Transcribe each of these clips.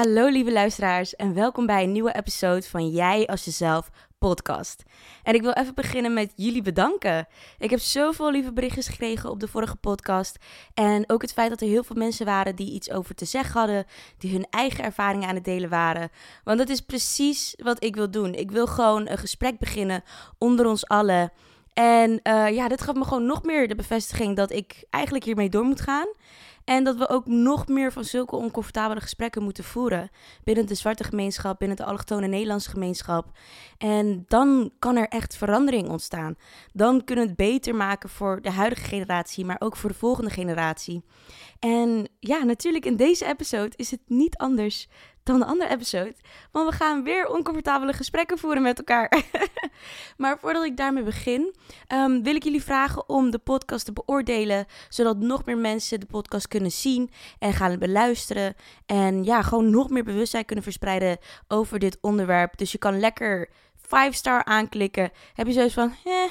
Hallo lieve luisteraars en welkom bij een nieuwe episode van Jij als jezelf podcast. En ik wil even beginnen met jullie bedanken. Ik heb zoveel lieve berichtjes gekregen op de vorige podcast en ook het feit dat er heel veel mensen waren die iets over te zeggen hadden, die hun eigen ervaringen aan het delen waren. Want dat is precies wat ik wil doen. Ik wil gewoon een gesprek beginnen onder ons allen. En uh, ja, dit gaf me gewoon nog meer de bevestiging dat ik eigenlijk hiermee door moet gaan. En dat we ook nog meer van zulke oncomfortabele gesprekken moeten voeren. Binnen de zwarte gemeenschap, binnen de allochtone Nederlandse gemeenschap. En dan kan er echt verandering ontstaan. Dan kunnen we het beter maken voor de huidige generatie, maar ook voor de volgende generatie. En ja, natuurlijk in deze episode is het niet anders dan de andere episode. Want we gaan weer oncomfortabele gesprekken voeren met elkaar. maar voordat ik daarmee begin, um, wil ik jullie vragen om de podcast te beoordelen. Zodat nog meer mensen de podcast kunnen zien en gaan beluisteren. En ja, gewoon nog meer bewustzijn kunnen verspreiden over dit onderwerp. Dus je kan lekker 5 star aanklikken. Heb je zoiets van, eh,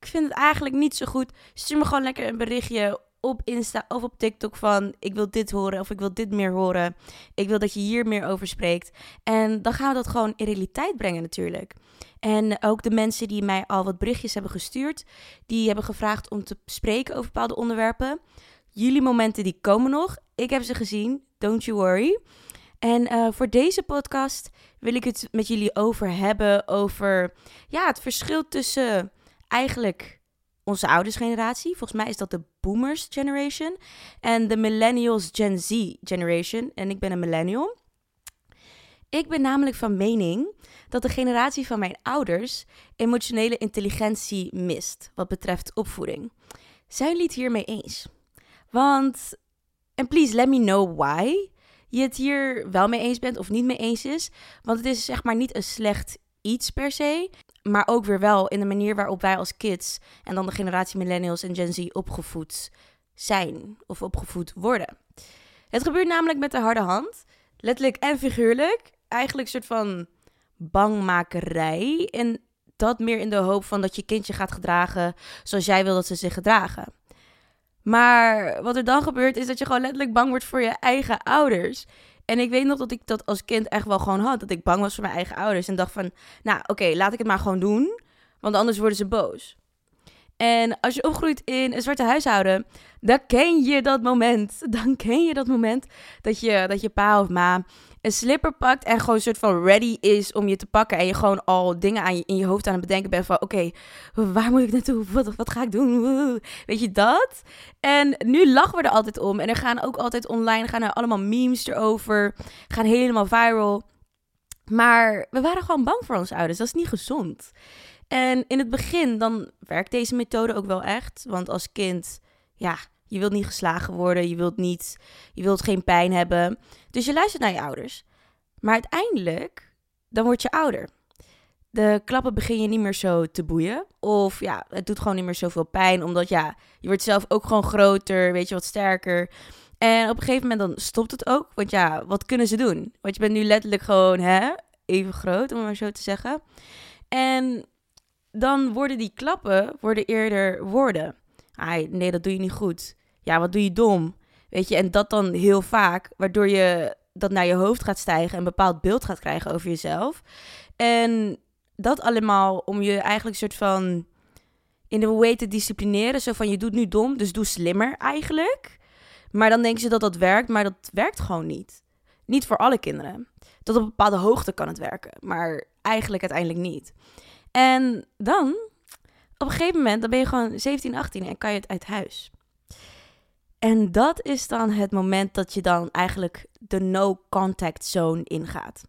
ik vind het eigenlijk niet zo goed. Stuur me gewoon lekker een berichtje op Insta of op TikTok van ik wil dit horen of ik wil dit meer horen. Ik wil dat je hier meer over spreekt. En dan gaan we dat gewoon in realiteit brengen natuurlijk. En ook de mensen die mij al wat berichtjes hebben gestuurd, die hebben gevraagd om te spreken over bepaalde onderwerpen. Jullie momenten die komen nog. Ik heb ze gezien. Don't you worry. En uh, voor deze podcast wil ik het met jullie over hebben over ja, het verschil tussen eigenlijk onze oudersgeneratie. Volgens mij is dat de boomers generation. En de millennials Gen Z generation. En ik ben een millennial. Ik ben namelijk van mening dat de generatie van mijn ouders emotionele intelligentie mist wat betreft opvoeding. Zijn jullie het hiermee eens? Want, en please let me know why je het hier wel mee eens bent of niet mee eens is. Want het is zeg maar niet een slecht iets per se. Maar ook weer wel in de manier waarop wij als kids en dan de generatie millennials en Gen Z opgevoed zijn of opgevoed worden. Het gebeurt namelijk met de harde hand, letterlijk en figuurlijk. Eigenlijk een soort van bangmakerij. En dat meer in de hoop van dat je kindje gaat gedragen zoals jij wil dat ze zich gedragen. Maar wat er dan gebeurt is dat je gewoon letterlijk bang wordt voor je eigen ouders. En ik weet nog dat ik dat als kind echt wel gewoon had. Dat ik bang was voor mijn eigen ouders. En dacht van, nou oké, laat ik het maar gewoon doen. Want anders worden ze boos. En als je opgroeit in een zwarte huishouden, dan ken je dat moment. Dan ken je dat moment dat je, dat je pa of ma een slipper pakt en gewoon een soort van ready is om je te pakken. En je gewoon al dingen aan je, in je hoofd aan het bedenken bent van... Oké, waar moet ik naartoe? Wat, wat ga ik doen? Weet je dat? En nu lachen we er altijd om. En er gaan ook altijd online gaan er allemaal memes erover. Gaan helemaal viral. Maar we waren gewoon bang voor onze ouders. Dat is niet gezond. En in het begin dan werkt deze methode ook wel echt. Want als kind, ja, je wilt niet geslagen worden, je wilt, niet, je wilt geen pijn hebben. Dus je luistert naar je ouders. Maar uiteindelijk, dan word je ouder. De klappen begin je niet meer zo te boeien. Of ja, het doet gewoon niet meer zoveel pijn. Omdat ja, je wordt zelf ook gewoon groter, weet je, wat sterker. En op een gegeven moment dan stopt het ook. Want ja, wat kunnen ze doen? Want je bent nu letterlijk gewoon hè, even groot, om het maar zo te zeggen. En dan worden die klappen worden eerder woorden. Ai, nee, dat doe je niet goed ja, wat doe je dom? Weet je, en dat dan heel vaak, waardoor je dat naar je hoofd gaat stijgen en een bepaald beeld gaat krijgen over jezelf. En dat allemaal om je eigenlijk soort van in de way te disciplineren. Zo van je doet nu dom, dus doe slimmer eigenlijk. Maar dan denken ze dat dat werkt, maar dat werkt gewoon niet. Niet voor alle kinderen. Tot op een bepaalde hoogte kan het werken, maar eigenlijk uiteindelijk niet. En dan, op een gegeven moment, dan ben je gewoon 17, 18 en kan je het uit huis. En dat is dan het moment dat je dan eigenlijk de no-contact zone ingaat.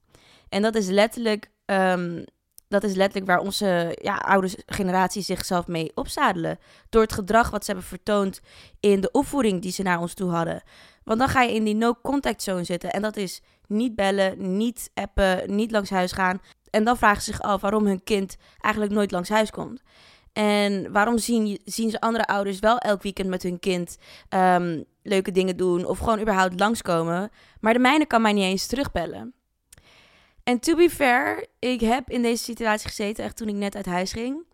En dat is letterlijk, um, dat is letterlijk waar onze ja, oude generatie zichzelf mee opzadelen. Door het gedrag wat ze hebben vertoond in de opvoeding die ze naar ons toe hadden. Want dan ga je in die no-contact zone zitten. En dat is niet bellen, niet appen, niet langs huis gaan. En dan vragen ze zich af waarom hun kind eigenlijk nooit langs huis komt. En waarom zien, ze andere ouders wel elk weekend met hun kind um, leuke dingen doen of gewoon überhaupt langskomen, maar de mijne kan mij niet eens terugbellen. En to be fair, ik heb in deze situatie gezeten, echt toen ik net uit huis ging.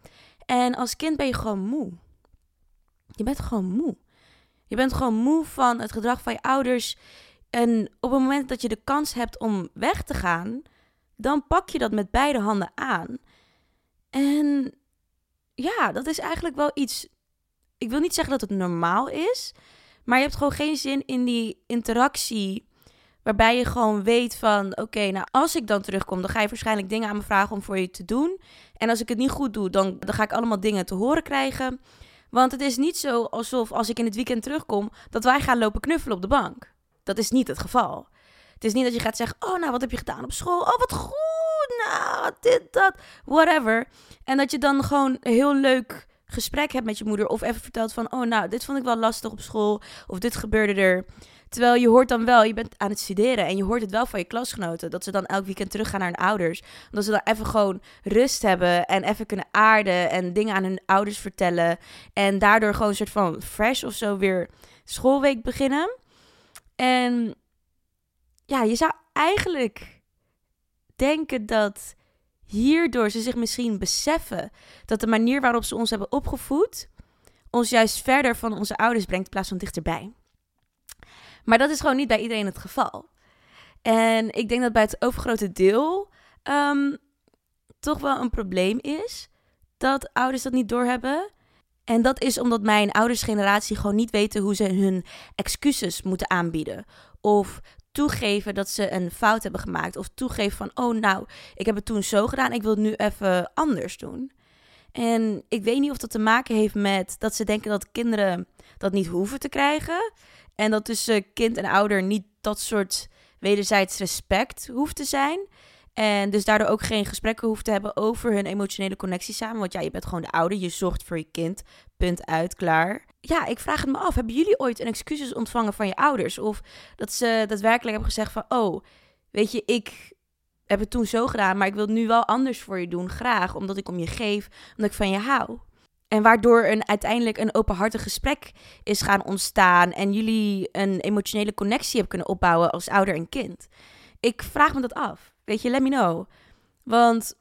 En als kind ben je gewoon moe. Je bent gewoon moe. Je bent gewoon moe van het gedrag van je ouders. En op het moment dat je de kans hebt om weg te gaan, dan pak je dat met beide handen aan. En ja, dat is eigenlijk wel iets. Ik wil niet zeggen dat het normaal is, maar je hebt gewoon geen zin in die interactie. Waarbij je gewoon weet van, oké, nou als ik dan terugkom, dan ga je waarschijnlijk dingen aan me vragen om voor je te doen. En als ik het niet goed doe, dan, dan ga ik allemaal dingen te horen krijgen. Want het is niet zo alsof als ik in het weekend terugkom, dat wij gaan lopen knuffelen op de bank. Dat is niet het geval. Het is niet dat je gaat zeggen, oh nou, wat heb je gedaan op school? Oh, wat goed, nou, dit, dat, whatever. En dat je dan gewoon heel leuk gesprek hebt met je moeder. Of even vertelt van, oh nou, dit vond ik wel lastig op school. Of dit gebeurde er. Terwijl je hoort dan wel, je bent aan het studeren en je hoort het wel van je klasgenoten. Dat ze dan elk weekend teruggaan naar hun ouders. Dat ze dan even gewoon rust hebben en even kunnen aarden en dingen aan hun ouders vertellen. En daardoor gewoon een soort van fresh of zo weer schoolweek beginnen. En ja, je zou eigenlijk denken dat hierdoor ze zich misschien beseffen dat de manier waarop ze ons hebben opgevoed ons juist verder van onze ouders brengt plaats van dichterbij. Maar dat is gewoon niet bij iedereen het geval. En ik denk dat bij het overgrote deel ehm, toch wel een probleem is dat ouders dat niet doorhebben. En dat is omdat mijn oudersgeneratie gewoon niet weten hoe ze hun excuses moeten aanbieden. Of toegeven dat ze een fout hebben gemaakt. Of toegeven van, oh nou, ik heb het toen zo gedaan, ik wil het nu even anders doen. En ik weet niet of dat te maken heeft met dat ze denken dat kinderen dat niet hoeven te krijgen. En dat tussen kind en ouder niet dat soort wederzijds respect hoeft te zijn. En dus daardoor ook geen gesprekken hoeft te hebben over hun emotionele connectie samen. Want ja, je bent gewoon de ouder, je zorgt voor je kind. Punt uit, klaar. Ja, ik vraag het me af. Hebben jullie ooit een excuses ontvangen van je ouders? Of dat ze daadwerkelijk hebben gezegd van... Oh, weet je, ik heb het toen zo gedaan, maar ik wil het nu wel anders voor je doen. Graag, omdat ik om je geef, omdat ik van je hou. En waardoor een, uiteindelijk een openhartig gesprek is gaan ontstaan. En jullie een emotionele connectie hebben kunnen opbouwen als ouder en kind. Ik vraag me dat af. Weet je, let me know. Want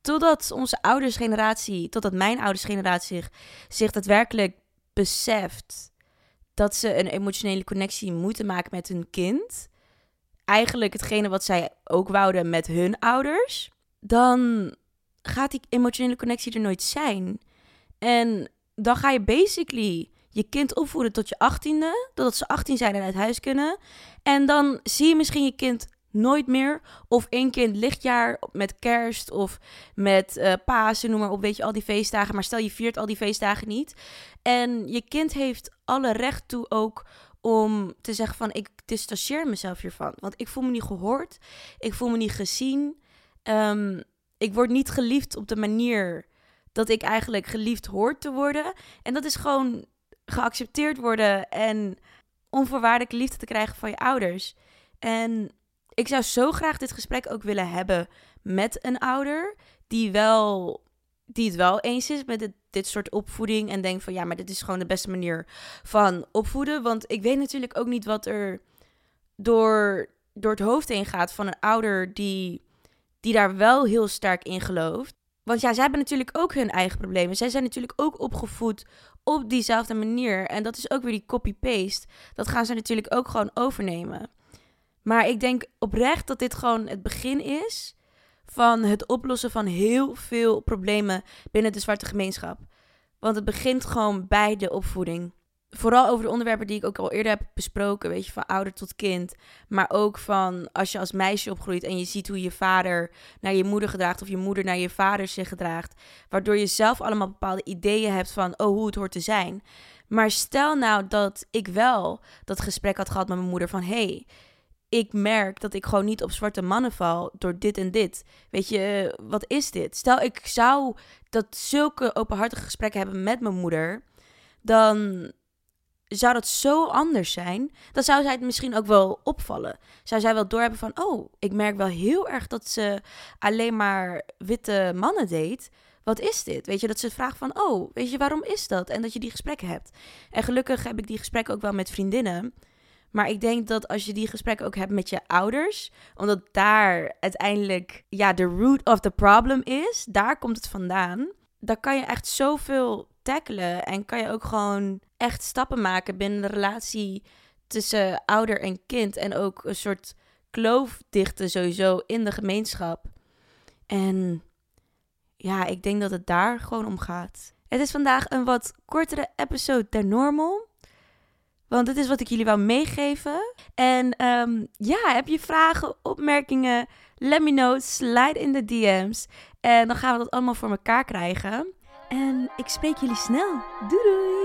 totdat onze oudersgeneratie, totdat mijn oudersgeneratie zich, zich daadwerkelijk beseft dat ze een emotionele connectie moeten maken met hun kind. Eigenlijk hetgene wat zij ook wouden met hun ouders. Dan gaat die emotionele connectie er nooit zijn. En dan ga je basically je kind opvoeden tot je achttiende. Totdat ze 18 zijn en uit huis kunnen. En dan zie je misschien je kind nooit meer. Of één kind lichtjaar met kerst of met uh, Pasen, noem maar op, weet je, al die feestdagen. Maar stel je viert al die feestdagen niet. En je kind heeft alle recht toe ook om te zeggen van ik distancieer mezelf hiervan. Want ik voel me niet gehoord, ik voel me niet gezien. Um, ik word niet geliefd op de manier dat ik eigenlijk geliefd hoort te worden. En dat is gewoon geaccepteerd worden en onvoorwaardelijke liefde te krijgen van je ouders. En ik zou zo graag dit gesprek ook willen hebben met een ouder die wel die het wel eens is met dit, dit soort opvoeding en denkt van ja, maar dit is gewoon de beste manier van opvoeden. Want ik weet natuurlijk ook niet wat er door, door het hoofd heen gaat van een ouder die, die daar wel heel sterk in gelooft. Want ja, zij hebben natuurlijk ook hun eigen problemen. Zij zijn natuurlijk ook opgevoed op diezelfde manier. En dat is ook weer die copy-paste. Dat gaan ze natuurlijk ook gewoon overnemen. Maar ik denk oprecht dat dit gewoon het begin is van het oplossen van heel veel problemen binnen de zwarte gemeenschap. Want het begint gewoon bij de opvoeding. Vooral over de onderwerpen die ik ook al eerder heb besproken, weet je, van ouder tot kind. Maar ook van als je als meisje opgroeit en je ziet hoe je vader naar je moeder gedraagt of je moeder naar je vader zich gedraagt. Waardoor je zelf allemaal bepaalde ideeën hebt van, oh, hoe het hoort te zijn. Maar stel nou dat ik wel dat gesprek had gehad met mijn moeder van, hey, ik merk dat ik gewoon niet op zwarte mannen val door dit en dit. Weet je, wat is dit? Stel, ik zou dat zulke openhartige gesprekken hebben met mijn moeder, dan zou dat zo anders zijn. Dan zou zij het misschien ook wel opvallen. Zou zij wel doorhebben van, oh, ik merk wel heel erg dat ze alleen maar witte mannen deed. Wat is dit? Weet je, dat ze vraagt van, oh, weet je, waarom is dat? En dat je die gesprekken hebt. En gelukkig heb ik die gesprekken ook wel met vriendinnen. Maar ik denk dat als je die gesprekken ook hebt met je ouders, omdat daar uiteindelijk ja, de root of the problem is, daar komt het vandaan. Dan kan je echt zoveel tackelen en kan je ook gewoon echt stappen maken binnen de relatie tussen ouder en kind. En ook een soort kloof dichten sowieso in de gemeenschap. En ja, ik denk dat het daar gewoon om gaat. Het is vandaag een wat kortere episode der normal. Want dit is wat ik jullie wou meegeven. En ehm, ja, heb je vragen, opmerkingen? Let me know. Slide in de DM's. En dan gaan we dat allemaal voor elkaar krijgen. En ik spreek jullie snel. Doei doei!